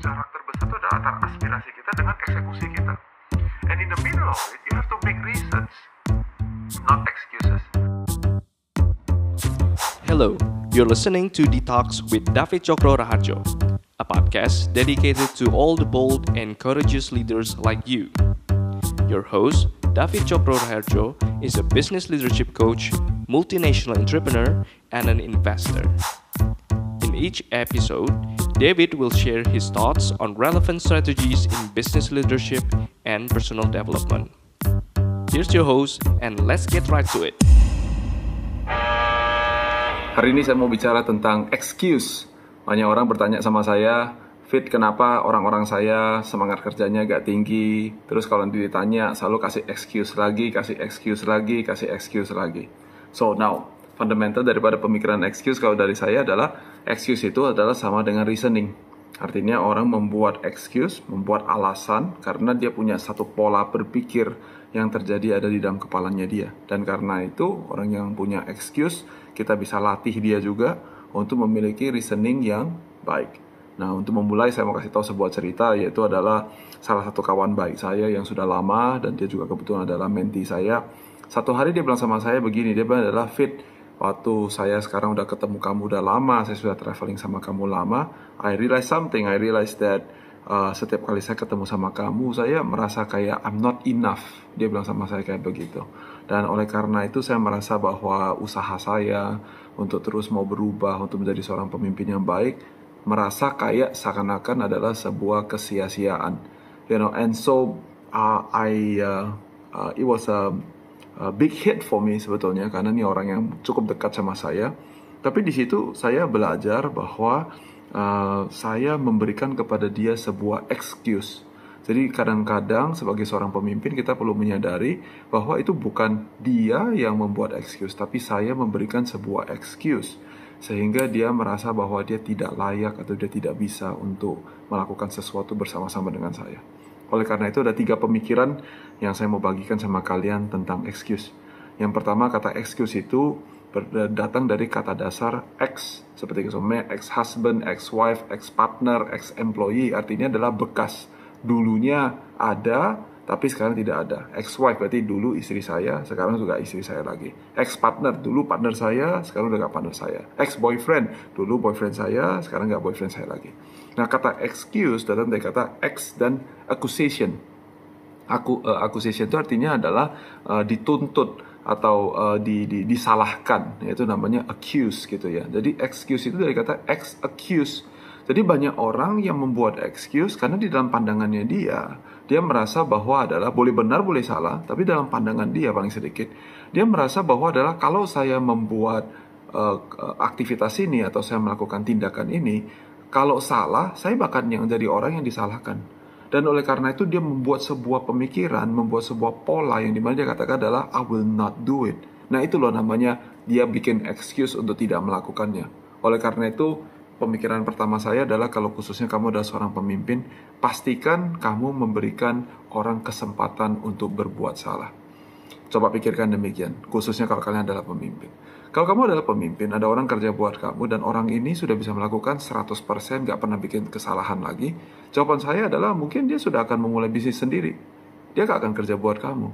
jarak terbesar itu adalah antara aspirasi kita dengan eksekusi kita. And in the middle of it, you have to make reasons, not excuses. Hello, you're listening to Detox with David Chokro Raharjo, a podcast dedicated to all the bold and courageous leaders like you. Your host, David Chokro Raharjo, is a business leadership coach, multinational entrepreneur, and an investor. In each episode, David will share his thoughts on relevant strategies in business leadership and personal development. Here's your host, and let's get right to it. Hari ini saya mau bicara tentang excuse. Banyak orang bertanya sama saya, Fit kenapa orang-orang saya semangat kerjanya gak tinggi Terus kalau ditanya selalu kasih excuse lagi, kasih excuse lagi, kasih excuse lagi So now, fundamental daripada pemikiran excuse kalau dari saya adalah Excuse itu adalah sama dengan reasoning. Artinya orang membuat excuse, membuat alasan Karena dia punya satu pola berpikir yang terjadi ada di dalam kepalanya dia. Dan karena itu orang yang punya excuse Kita bisa latih dia juga untuk memiliki reasoning yang baik. Nah, untuk memulai saya mau kasih tahu sebuah cerita yaitu adalah salah satu kawan baik saya yang sudah lama dan dia juga kebetulan adalah menti saya. Satu hari dia bilang sama saya begini, dia bilang adalah fit waktu saya sekarang udah ketemu kamu udah lama, saya sudah traveling sama kamu lama, I realize something, I realize that uh, setiap kali saya ketemu sama kamu, saya merasa kayak I'm not enough. Dia bilang sama saya kayak begitu. Dan oleh karena itu saya merasa bahwa usaha saya untuk terus mau berubah, untuk menjadi seorang pemimpin yang baik, merasa kayak seakan-akan adalah sebuah kesia-siaan. You know, and so uh, I uh, uh, it was a, a big hit for me sebetulnya karena ini orang yang cukup dekat sama saya. Tapi di situ saya belajar bahwa uh, saya memberikan kepada dia sebuah excuse. Jadi kadang-kadang sebagai seorang pemimpin kita perlu menyadari bahwa itu bukan dia yang membuat excuse, tapi saya memberikan sebuah excuse sehingga dia merasa bahwa dia tidak layak atau dia tidak bisa untuk melakukan sesuatu bersama-sama dengan saya. Oleh karena itu ada tiga pemikiran yang saya mau bagikan sama kalian tentang excuse. Yang pertama kata excuse itu datang dari kata dasar ex seperti misalnya ex husband, ex wife, ex partner, ex employee artinya adalah bekas dulunya ada tapi sekarang tidak ada. Ex wife berarti dulu istri saya, sekarang juga istri saya lagi. Ex partner dulu partner saya, sekarang udah gak partner saya. Ex boyfriend dulu boyfriend saya, sekarang gak boyfriend saya lagi. Nah kata excuse datang dari kata ex dan accusation. Aku uh, accusation itu artinya adalah uh, dituntut atau uh, di, di, disalahkan, yaitu namanya accuse gitu ya. Jadi excuse itu dari kata ex accuse. Jadi banyak orang yang membuat excuse karena di dalam pandangannya dia dia merasa bahwa adalah boleh benar boleh salah, tapi dalam pandangan dia paling sedikit, dia merasa bahwa adalah kalau saya membuat uh, aktivitas ini atau saya melakukan tindakan ini, kalau salah, saya bahkan yang jadi orang yang disalahkan. Dan oleh karena itu dia membuat sebuah pemikiran, membuat sebuah pola yang di mana dia katakan adalah I will not do it. Nah itu loh namanya dia bikin excuse untuk tidak melakukannya. Oleh karena itu pemikiran pertama saya adalah kalau khususnya kamu adalah seorang pemimpin, pastikan kamu memberikan orang kesempatan untuk berbuat salah. Coba pikirkan demikian, khususnya kalau kalian adalah pemimpin. Kalau kamu adalah pemimpin, ada orang kerja buat kamu dan orang ini sudah bisa melakukan 100% gak pernah bikin kesalahan lagi, jawaban saya adalah mungkin dia sudah akan memulai bisnis sendiri. Dia gak akan kerja buat kamu.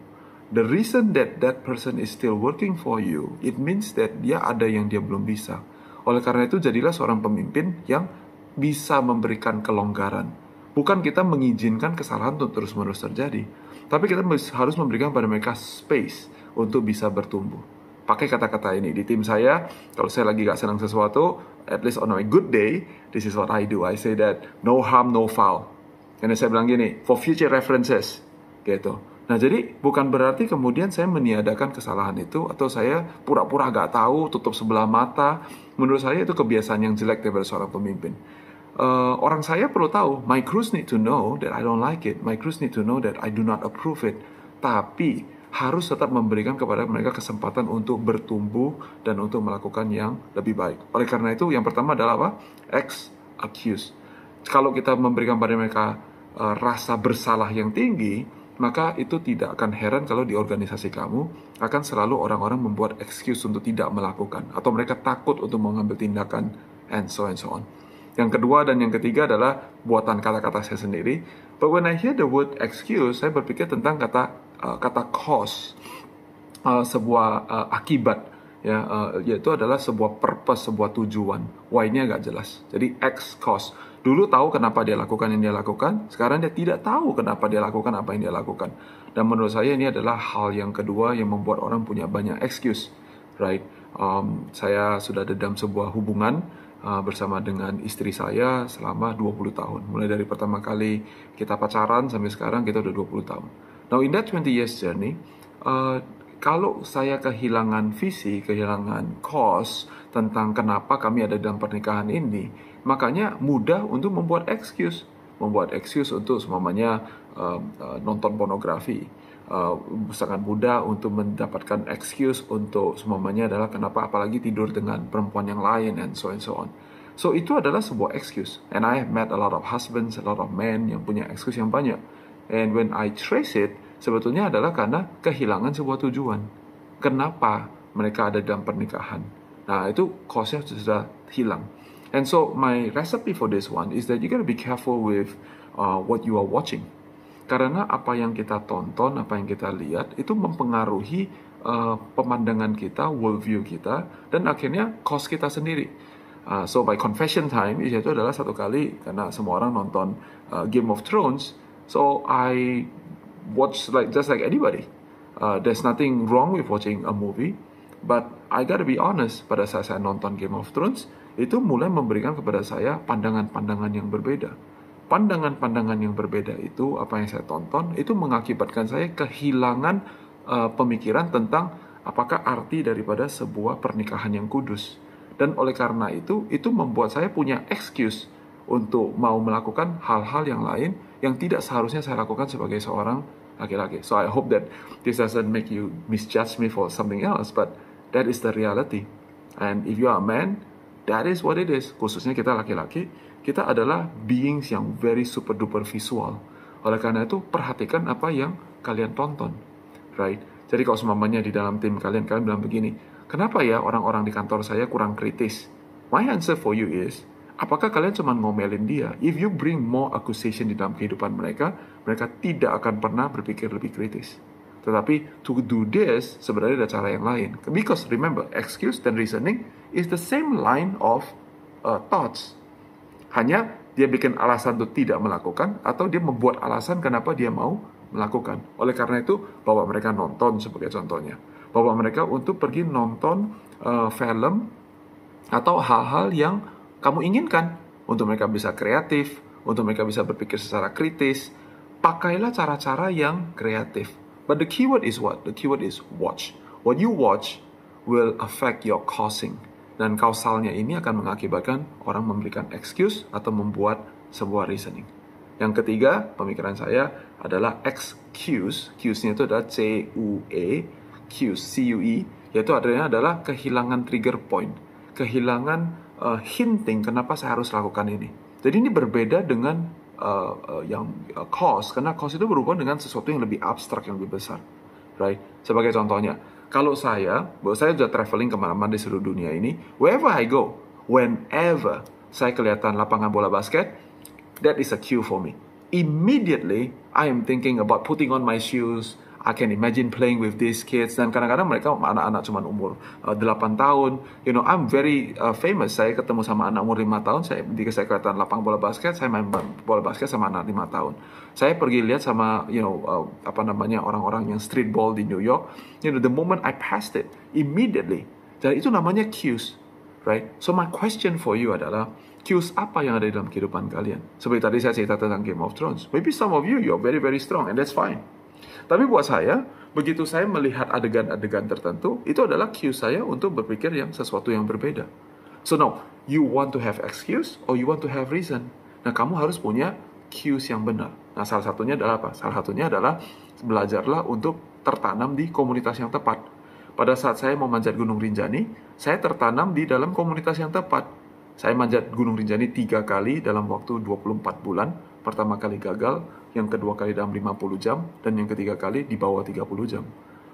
The reason that that person is still working for you, it means that dia ada yang dia belum bisa oleh karena itu jadilah seorang pemimpin yang bisa memberikan kelonggaran. Bukan kita mengizinkan kesalahan untuk terus-menerus terjadi, tapi kita harus memberikan pada mereka space untuk bisa bertumbuh. Pakai kata-kata ini di tim saya, kalau saya lagi gak senang sesuatu, at least on a good day, this is what I do. I say that no harm, no foul. Dan saya bilang gini, for future references, gitu. Nah jadi bukan berarti kemudian saya meniadakan kesalahan itu atau saya pura-pura gak tahu, tutup sebelah mata. Menurut saya itu kebiasaan yang jelek daripada seorang pemimpin. Uh, orang saya perlu tahu, my crews need to know that I don't like it. My crews need to know that I do not approve it. Tapi harus tetap memberikan kepada mereka kesempatan untuk bertumbuh dan untuk melakukan yang lebih baik. Oleh karena itu, yang pertama adalah apa? Ex accuse. Kalau kita memberikan pada mereka uh, rasa bersalah yang tinggi, maka itu tidak akan heran kalau di organisasi kamu akan selalu orang-orang membuat excuse untuk tidak melakukan atau mereka takut untuk mengambil tindakan and so and so on. Yang kedua dan yang ketiga adalah buatan kata-kata saya sendiri. But when I hear the word excuse, saya berpikir tentang kata uh, kata cause, uh, sebuah uh, akibat, ya, uh, yaitu adalah sebuah purpose, sebuah tujuan. Why-nya agak jelas. Jadi X cause. Dulu tahu kenapa dia lakukan yang dia lakukan, sekarang dia tidak tahu kenapa dia lakukan apa yang dia lakukan. Dan menurut saya ini adalah hal yang kedua yang membuat orang punya banyak excuse, right? Um, saya sudah dalam sebuah hubungan uh, bersama dengan istri saya selama 20 tahun. Mulai dari pertama kali kita pacaran sampai sekarang kita udah 20 tahun. Now in that 20 years journey, uh, kalau saya kehilangan visi, kehilangan cause tentang kenapa kami ada dalam pernikahan ini, makanya mudah untuk membuat excuse, membuat excuse untuk semuanya uh, uh, nonton pornografi, uh, sangat mudah untuk mendapatkan excuse untuk semuanya adalah kenapa apalagi tidur dengan perempuan yang lain and so and so on. So itu adalah sebuah excuse. And I have met a lot of husbands, a lot of men yang punya excuse yang banyak. And when I trace it, sebetulnya adalah karena kehilangan sebuah tujuan. Kenapa mereka ada dalam pernikahan? Nah itu cause-nya sudah hilang. And so my recipe for this one is that you gotta be careful with uh, what you are watching karena apa yang kita tonton, apa yang kita lihat itu mempengaruhi uh, pemandangan kita, worldview kita, dan akhirnya cost kita sendiri. Uh, so by confession time itu adalah satu kali karena semua orang nonton uh, Game of Thrones, so I watch like just like anybody. Uh, there's nothing wrong with watching a movie, but I gotta be honest. Pada saat saya nonton Game of Thrones, itu mulai memberikan kepada saya pandangan-pandangan yang berbeda pandangan-pandangan yang berbeda itu apa yang saya tonton itu mengakibatkan saya kehilangan uh, pemikiran tentang apakah arti daripada sebuah pernikahan yang kudus dan oleh karena itu itu membuat saya punya excuse untuk mau melakukan hal-hal yang lain yang tidak seharusnya saya lakukan sebagai seorang laki-laki. So I hope that this doesn't make you misjudge me for something else, but that is the reality. And if you are a man, that is what it is. Khususnya kita laki-laki, kita adalah beings yang very super duper visual. Oleh karena itu, perhatikan apa yang kalian tonton. Right? Jadi kalau semuanya di dalam tim kalian, kalian bilang begini, kenapa ya orang-orang di kantor saya kurang kritis? My answer for you is, apakah kalian cuma ngomelin dia? If you bring more accusation di dalam kehidupan mereka, mereka tidak akan pernah berpikir lebih kritis. Tetapi to do this sebenarnya ada cara yang lain. Because remember, excuse dan reasoning is the same line of uh, thoughts. Hanya dia bikin alasan untuk tidak melakukan atau dia membuat alasan kenapa dia mau melakukan. Oleh karena itu, bawa mereka nonton sebagai contohnya. Bawa mereka untuk pergi nonton uh, film atau hal-hal yang kamu inginkan untuk mereka bisa kreatif, untuk mereka bisa berpikir secara kritis. Pakailah cara-cara yang kreatif. But the keyword is what? The keyword is watch. What you watch will affect your causing dan kausalnya ini akan mengakibatkan orang memberikan excuse atau membuat sebuah reasoning. Yang ketiga, pemikiran saya adalah excuse. Excuse-nya itu adalah C-U-E, Q, C-U-E, yaitu adanya adalah kehilangan trigger point, kehilangan uh, hinting kenapa saya harus lakukan ini. Jadi ini berbeda dengan uh, uh, yang uh, cause, karena cause itu berhubungan dengan sesuatu yang lebih abstrak, yang lebih besar. Right? Sebagai contohnya, kalau saya, saya sudah traveling ke mana-mana di seluruh dunia ini, wherever I go, whenever saya kelihatan lapangan bola basket, that is a cue for me. Immediately, I am thinking about putting on my shoes, I can imagine playing with these kids dan kadang-kadang mereka anak-anak cuma umur uh, 8 tahun. You know, I'm very uh, famous. Saya ketemu sama anak umur 5 tahun, saya di kelihatan lapang bola basket, saya main bola basket sama anak 5 tahun. Saya pergi lihat sama you know uh, apa namanya orang-orang yang street ball di New York. You know, the moment I passed it, immediately. Dan itu namanya cues, right? So my question for you adalah cues apa yang ada dalam kehidupan kalian? Seperti tadi saya cerita tentang Game of Thrones. Maybe some of you you're very very strong and that's fine. Tapi buat saya, begitu saya melihat adegan-adegan tertentu, itu adalah cue saya untuk berpikir yang sesuatu yang berbeda. So now, you want to have excuse or you want to have reason. Nah, kamu harus punya cues yang benar. Nah, salah satunya adalah apa? Salah satunya adalah belajarlah untuk tertanam di komunitas yang tepat. Pada saat saya mau manjat Gunung Rinjani, saya tertanam di dalam komunitas yang tepat. Saya manjat Gunung Rinjani tiga kali dalam waktu 24 bulan. Pertama kali gagal, yang kedua kali dalam 50 jam, dan yang ketiga kali di bawah 30 jam.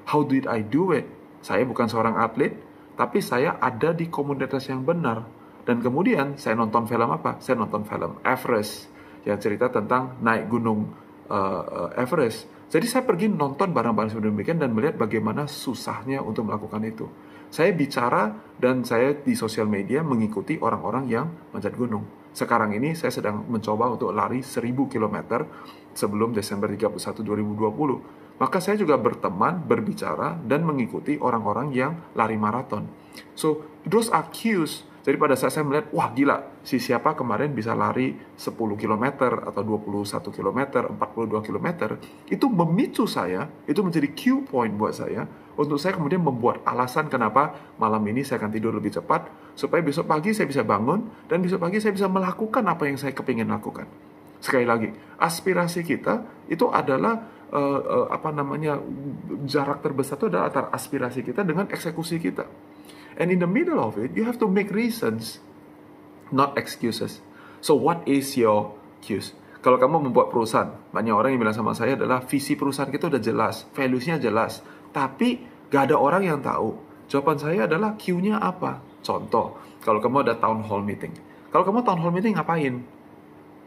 How did I do it? Saya bukan seorang atlet, tapi saya ada di komunitas yang benar. Dan kemudian saya nonton film apa? Saya nonton film Everest yang cerita tentang naik gunung uh, Everest. Jadi saya pergi nonton barang-barang seperti demikian dan melihat bagaimana susahnya untuk melakukan itu. Saya bicara dan saya di sosial media mengikuti orang-orang yang manjat gunung. Sekarang ini saya sedang mencoba untuk lari 1000 km sebelum Desember 31 2020. Maka saya juga berteman, berbicara dan mengikuti orang-orang yang lari maraton. So, those are cues jadi pada saat saya melihat, wah gila, si siapa kemarin bisa lari 10 km atau 21 km, 42 km, itu memicu saya, itu menjadi cue point buat saya, untuk saya kemudian membuat alasan kenapa malam ini saya akan tidur lebih cepat, supaya besok pagi saya bisa bangun, dan besok pagi saya bisa melakukan apa yang saya kepingin lakukan. Sekali lagi, aspirasi kita itu adalah uh, uh, apa namanya jarak terbesar itu adalah antara aspirasi kita dengan eksekusi kita. And in the middle of it, you have to make reasons, not excuses. So what is your excuse? Kalau kamu membuat perusahaan, banyak orang yang bilang sama saya adalah visi perusahaan kita udah jelas, values-nya jelas, tapi gak ada orang yang tahu. Jawaban saya adalah Q-nya apa? Contoh, kalau kamu ada town hall meeting. Kalau kamu town hall meeting ngapain?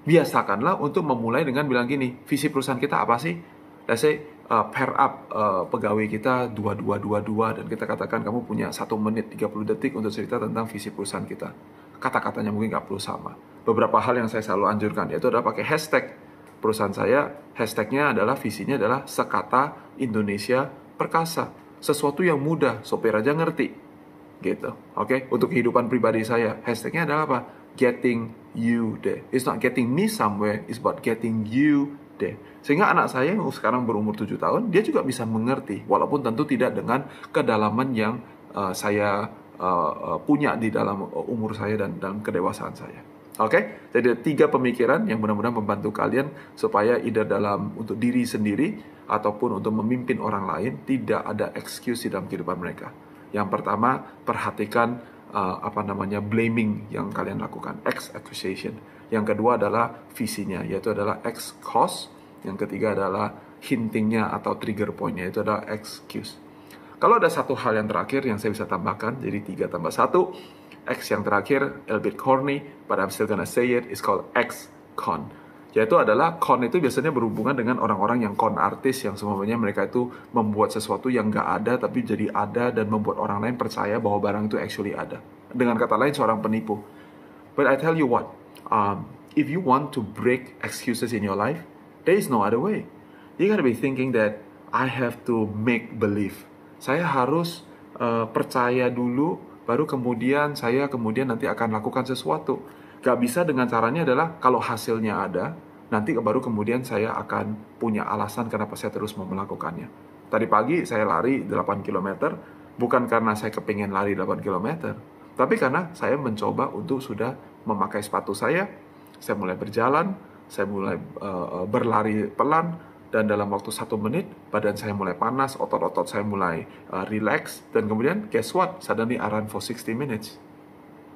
Biasakanlah untuk memulai dengan bilang gini, visi perusahaan kita apa sih? Let's say, uh, pair up uh, pegawai kita dua dua dua dua dan kita katakan kamu punya satu menit 30 detik untuk cerita tentang visi perusahaan kita. Kata-katanya mungkin nggak perlu sama. Beberapa hal yang saya selalu anjurkan yaitu adalah pakai hashtag perusahaan saya. Hashtagnya adalah visinya adalah sekata Indonesia perkasa. Sesuatu yang mudah, sopir aja ngerti. Gitu. Oke, okay? untuk kehidupan pribadi saya, hashtagnya adalah apa? Getting you there. It's not getting me somewhere, it's about getting you deh. Sehingga anak saya yang sekarang berumur 7 tahun, dia juga bisa mengerti, walaupun tentu tidak dengan kedalaman yang uh, saya uh, punya di dalam umur saya dan dalam kedewasaan saya. Oke, okay? jadi tiga pemikiran yang benar-benar membantu kalian supaya ide dalam untuk diri sendiri ataupun untuk memimpin orang lain tidak ada excuse di dalam kehidupan mereka. Yang pertama, perhatikan uh, apa namanya blaming yang kalian lakukan, ex accusation. Yang kedua adalah visinya, yaitu adalah ex cause. Yang ketiga adalah hintingnya atau trigger pointnya, itu adalah excuse. Kalau ada satu hal yang terakhir yang saya bisa tambahkan, jadi tiga tambah satu, X yang terakhir, a bit corny, but I'm still gonna say it, is called X con yaitu adalah con itu biasanya berhubungan dengan orang-orang yang con artis yang semuanya mereka itu membuat sesuatu yang gak ada tapi jadi ada dan membuat orang lain percaya bahwa barang itu actually ada. Dengan kata lain seorang penipu. But I tell you what um, if you want to break excuses in your life there is no other way. You gotta be thinking that I have to make believe. Saya harus uh, percaya dulu baru kemudian saya kemudian nanti akan lakukan sesuatu. Gak bisa dengan caranya adalah kalau hasilnya ada, nanti baru kemudian saya akan punya alasan kenapa saya terus mau melakukannya. Tadi pagi saya lari 8 km, bukan karena saya kepingin lari 8 km, tapi karena saya mencoba untuk sudah memakai sepatu saya, saya mulai berjalan, saya mulai uh, berlari pelan, dan dalam waktu satu menit badan saya mulai panas, otot-otot saya mulai uh, relax, dan kemudian guess what? Suddenly I run for 60 minutes.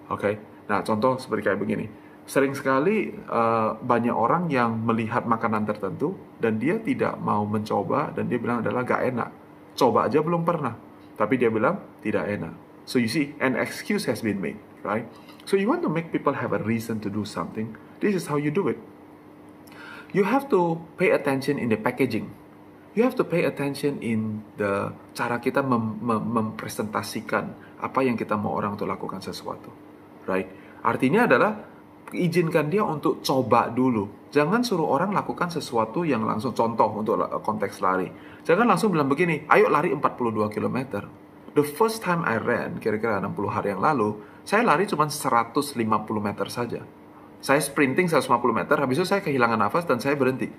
Oke, okay? Nah, contoh seperti kayak begini. Sering sekali uh, banyak orang yang melihat makanan tertentu dan dia tidak mau mencoba dan dia bilang adalah gak enak. Coba aja belum pernah. Tapi dia bilang tidak enak. So you see, an excuse has been made, right? So you want to make people have a reason to do something. This is how you do it. You have to pay attention in the packaging. You have to pay attention in the cara kita mem mem mempresentasikan apa yang kita mau orang untuk lakukan sesuatu, right? Artinya adalah izinkan dia untuk coba dulu. Jangan suruh orang lakukan sesuatu yang langsung contoh untuk konteks lari. Jangan langsung bilang begini, ayo lari 42 km. The first time I ran, kira-kira 60 hari yang lalu, saya lari cuma 150 meter saja. Saya sprinting 150 meter, habis itu saya kehilangan nafas dan saya berhenti.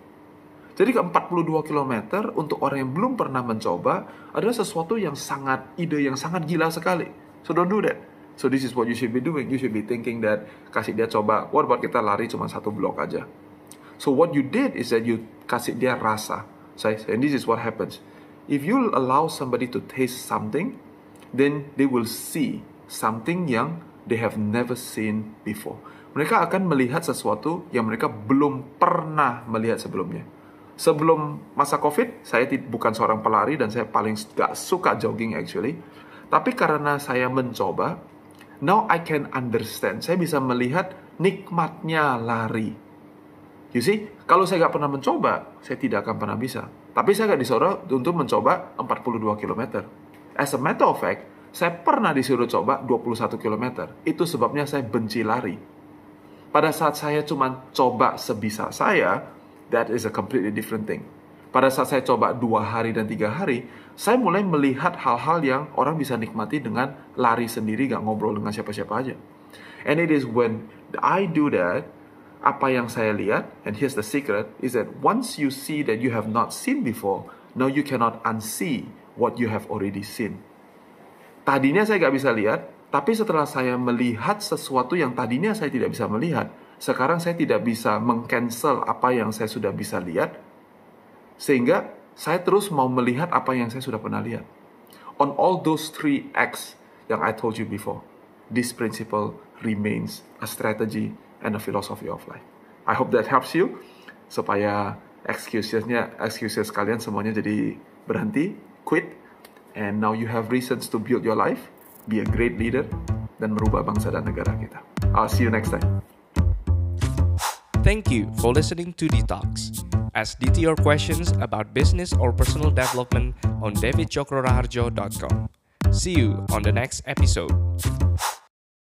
Jadi ke 42 km untuk orang yang belum pernah mencoba adalah sesuatu yang sangat ide yang sangat gila sekali. So don't do that. So this is what you should be doing. You should be thinking that kasih dia coba. What about kita lari cuma satu blok aja? So what you did is that you kasih dia rasa. So, and this is what happens. If you allow somebody to taste something, then they will see something yang they have never seen before. Mereka akan melihat sesuatu yang mereka belum pernah melihat sebelumnya. Sebelum masa COVID, saya bukan seorang pelari dan saya paling gak suka jogging actually. Tapi karena saya mencoba, Now I can understand. Saya bisa melihat nikmatnya lari. You see, kalau saya nggak pernah mencoba, saya tidak akan pernah bisa. Tapi saya nggak disuruh untuk mencoba 42 km. As a matter of fact, saya pernah disuruh coba 21 km. Itu sebabnya saya benci lari. Pada saat saya cuma coba sebisa saya, that is a completely different thing. Pada saat saya coba dua hari dan tiga hari, saya mulai melihat hal-hal yang orang bisa nikmati dengan lari sendiri, gak ngobrol dengan siapa-siapa aja. And it is when I do that, apa yang saya lihat, and here's the secret, is that once you see that you have not seen before, now you cannot unsee what you have already seen. Tadinya saya gak bisa lihat, tapi setelah saya melihat sesuatu yang tadinya saya tidak bisa melihat, sekarang saya tidak bisa mengcancel apa yang saya sudah bisa lihat, sehingga saya terus mau melihat apa yang saya sudah pernah lihat. On all those three acts yang I told you before, this principle remains a strategy and a philosophy of life. I hope that helps you supaya excusesnya excuses kalian semuanya jadi berhenti, quit, and now you have reasons to build your life, be a great leader, dan merubah bangsa dan negara kita. I'll see you next time. Thank you for listening to Detox. Ask DT your questions about business or personal development on davidcokroraharjo.com. See you on the next episode.